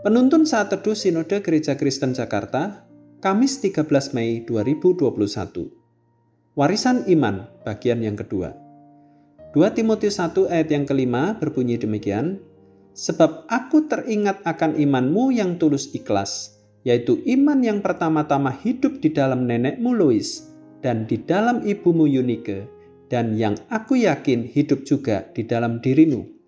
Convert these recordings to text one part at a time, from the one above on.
Penuntun saat teduh Sinode Gereja Kristen Jakarta, Kamis 13 Mei 2021. Warisan Iman, bagian yang kedua. 2 Timotius 1 ayat yang kelima berbunyi demikian, Sebab aku teringat akan imanmu yang tulus ikhlas, yaitu iman yang pertama-tama hidup di dalam nenekmu Lois dan di dalam ibumu Yunike, dan yang aku yakin hidup juga di dalam dirimu.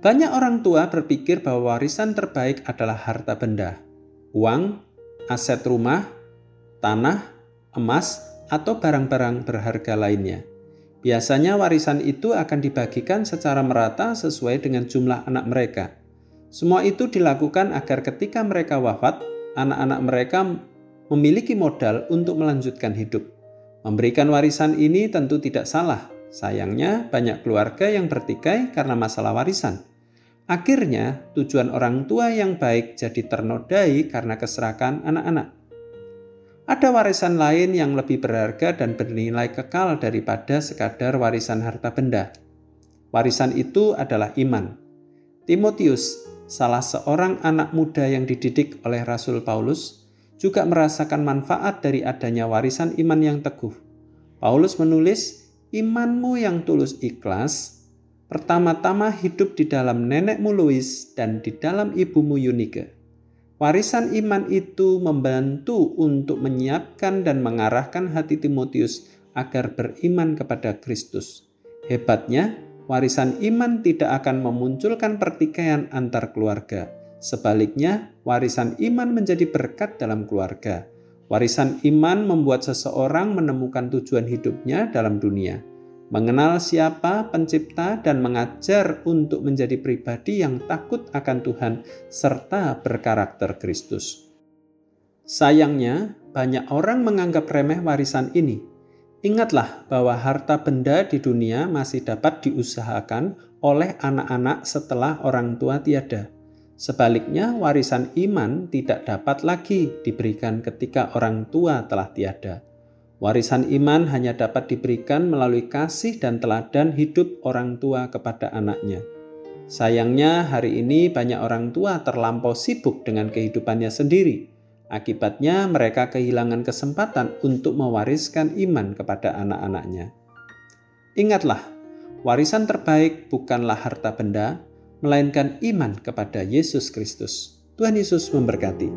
Banyak orang tua berpikir bahwa warisan terbaik adalah harta benda, uang, aset rumah, tanah, emas, atau barang-barang berharga lainnya. Biasanya warisan itu akan dibagikan secara merata sesuai dengan jumlah anak mereka. Semua itu dilakukan agar ketika mereka wafat, anak-anak mereka memiliki modal untuk melanjutkan hidup. Memberikan warisan ini tentu tidak salah. Sayangnya, banyak keluarga yang bertikai karena masalah warisan. Akhirnya, tujuan orang tua yang baik jadi ternodai karena keserakan anak-anak. Ada warisan lain yang lebih berharga dan bernilai kekal daripada sekadar warisan harta benda. Warisan itu adalah iman. Timotius, salah seorang anak muda yang dididik oleh Rasul Paulus, juga merasakan manfaat dari adanya warisan iman yang teguh. Paulus menulis, "Imanmu yang tulus ikhlas Pertama-tama hidup di dalam nenekmu Louis dan di dalam ibumu Yunike. Warisan iman itu membantu untuk menyiapkan dan mengarahkan hati Timotius agar beriman kepada Kristus. Hebatnya, warisan iman tidak akan memunculkan pertikaian antar keluarga. Sebaliknya, warisan iman menjadi berkat dalam keluarga. Warisan iman membuat seseorang menemukan tujuan hidupnya dalam dunia mengenal siapa pencipta dan mengajar untuk menjadi pribadi yang takut akan Tuhan serta berkarakter Kristus. Sayangnya, banyak orang menganggap remeh warisan ini. Ingatlah bahwa harta benda di dunia masih dapat diusahakan oleh anak-anak setelah orang tua tiada. Sebaliknya, warisan iman tidak dapat lagi diberikan ketika orang tua telah tiada. Warisan iman hanya dapat diberikan melalui kasih dan teladan hidup orang tua kepada anaknya. Sayangnya, hari ini banyak orang tua terlampau sibuk dengan kehidupannya sendiri. Akibatnya, mereka kehilangan kesempatan untuk mewariskan iman kepada anak-anaknya. Ingatlah, warisan terbaik bukanlah harta benda, melainkan iman kepada Yesus Kristus. Tuhan Yesus memberkati.